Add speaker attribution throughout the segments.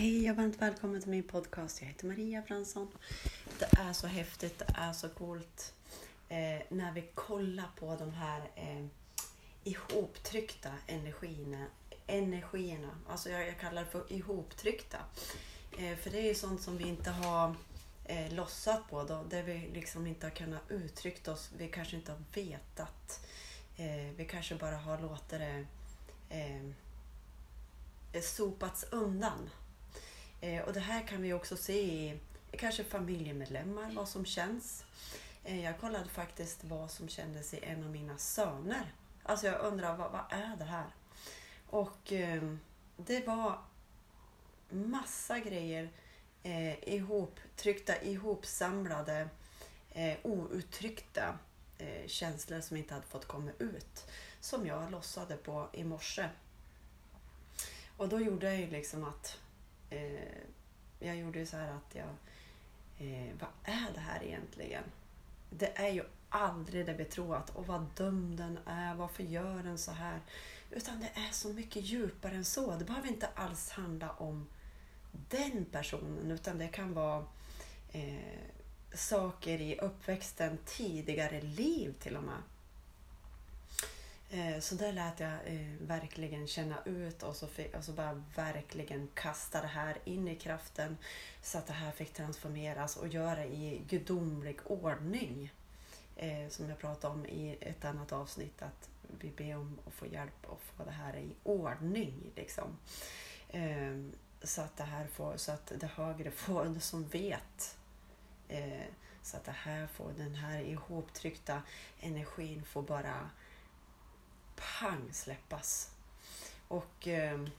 Speaker 1: Hej och varmt välkommen till min podcast. Jag heter Maria Fransson. Det är så häftigt, det är så coolt eh, när vi kollar på de här eh, ihoptryckta energierna. energierna. Alltså jag, jag kallar det för ihoptryckta. Eh, för det är ju sånt som vi inte har eh, lossat på, då, där vi liksom inte har kunnat uttrycka oss. Vi kanske inte har vetat. Eh, vi kanske bara har låtit det eh, sopats undan. Eh, och det här kan vi också se i kanske familjemedlemmar, vad som känns. Eh, jag kollade faktiskt vad som kändes i en av mina söner. Alltså jag undrar, vad, vad är det här? Och eh, det var massa grejer eh, ihoptryckta, ihopsamlade, eh, outtryckta eh, känslor som inte hade fått komma ut. Som jag lossade på i morse. Och då gjorde jag ju liksom att eh, jag gjorde ju så här att jag... Eh, vad är det här egentligen? Det är ju aldrig det vi tror att, och vad dum den är, varför gör den så här? Utan det är så mycket djupare än så. Det behöver inte alls handla om den personen, utan det kan vara eh, saker i uppväxten, tidigare liv till och med. Eh, så där lät jag eh, verkligen känna ut och så, fick, och så bara verkligen kasta det här in i kraften så att det här fick transformeras och göra i gudomlig ordning. Eh, som jag pratade om i ett annat avsnitt att vi ber om att få hjälp att få det här i ordning. Liksom. Ehm, så att det här får, så att det högre får, som vet eh, så att det här får, den här ihoptryckta energin får bara pang släppas. Och, ehm,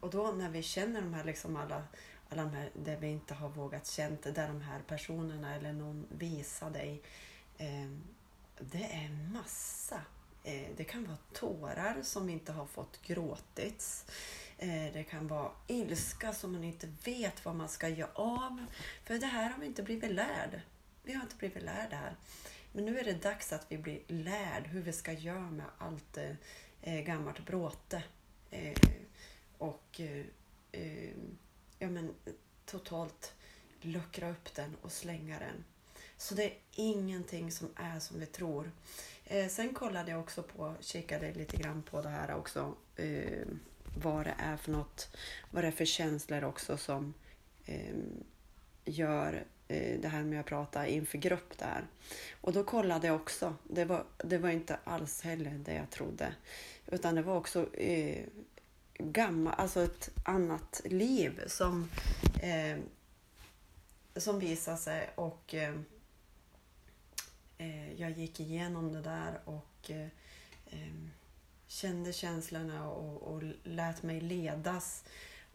Speaker 1: och då när vi känner de här, liksom alla, alla de här där vi inte har vågat känt, där de här personerna eller någon visar dig. Ehm, det är massa. Eh, det kan vara tårar som inte har fått gråtits. Eh, det kan vara ilska som man inte vet vad man ska göra av. För det här har vi inte blivit lärd. Vi har inte blivit lärda här. Men nu är det dags att vi blir lärd hur vi ska göra med allt eh, gammalt bråte. Eh, och eh, eh, ja, men, totalt luckra upp den och slänga den. Så det är ingenting som är som vi tror. Eh, sen kollade jag också på, kikade lite grann på det här också. Eh, vad det är för något, vad det är för känslor också som eh, gör Eh, det här med att prata inför grupp där. Och då kollade jag också. Det var, det var inte alls heller det jag trodde. Utan det var också eh, gammal, alltså ett annat liv som, eh, som visade sig. Och eh, eh jag gick igenom det där och eh, eh, kände känslorna och, och lät mig ledas.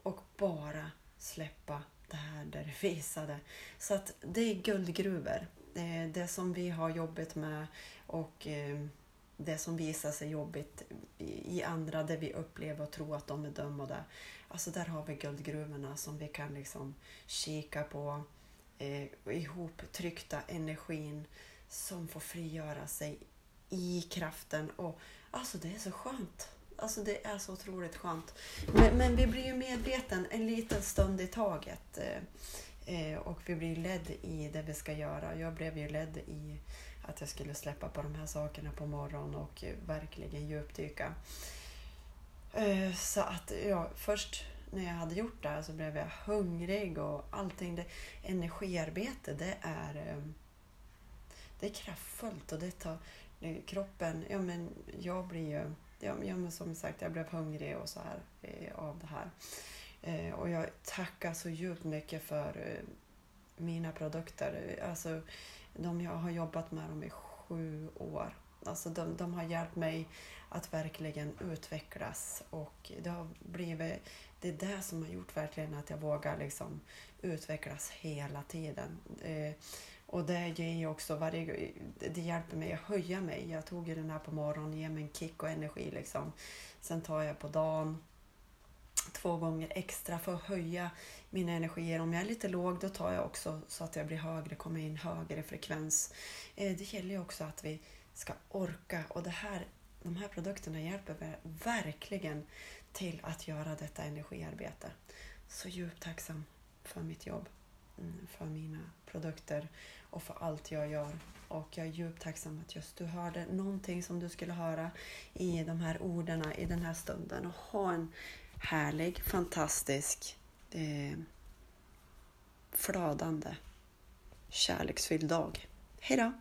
Speaker 1: Och bara släppa det här där det visade. Så att det är guldgruvor. Det, det som vi har jobbat med och eh, det som visar sig jobbigt i andra där vi upplever och tror att de är dömda. Alltså där har vi guldgruvorna som vi kan liksom kika på. Eh, ihoptryckta energin som får frigöra sig i kraften. Och Alltså det är så skönt. Alltså det är så otroligt skönt. Men, men vi blir ju medveten en liten stund i taget. Eh, eh och vi blir ledd i det vi ska göra. Jag blev ju ledd i att jag skulle släppa på de här sakerna på morgonen och verkligen djupdyka. Eh, så att ja, först när jag hade gjort det här så blev jag hungrig och allting. Det, energiarbete det är, eh, det är kraftfullt och det tar eh, kroppen, ja men jag blir ju ja, men som sagt, jag blev hungrig och så här eh, av det här. Eh, och jag tackar så djupt mycket för eh, mina produkter. Alltså, de jag har jobbat med dem i sju år. Alltså de, de har hjälpt mig att verkligen utvecklas och det har blivit det är det som har gjort verkligen att jag vågar liksom utvecklas hela tiden. Eh, och det ger ju också varje, det hjälper mig att höja mig. Jag tog ju den här på morgonen, ger mig en kick och energi liksom. Sen tar jag på dagen två gånger extra för att höja mina energier. Om jag är lite låg då tar jag också så att jag blir högre, kommer in högre frekvens. Eh, det gäller ju också att vi ska orka och det här, de här produkterna hjälper verkligen till att göra detta energiarbete. så djupt tacksam för mitt jobb, Eh, för mina produkter och för allt jag gör. Och jag är djupt tacksam att just du hörde någonting som du skulle höra i de här orden i den här stunden. Och ha en härlig, fantastisk, eh, flödande, kärleksfylld dag. Hejdå!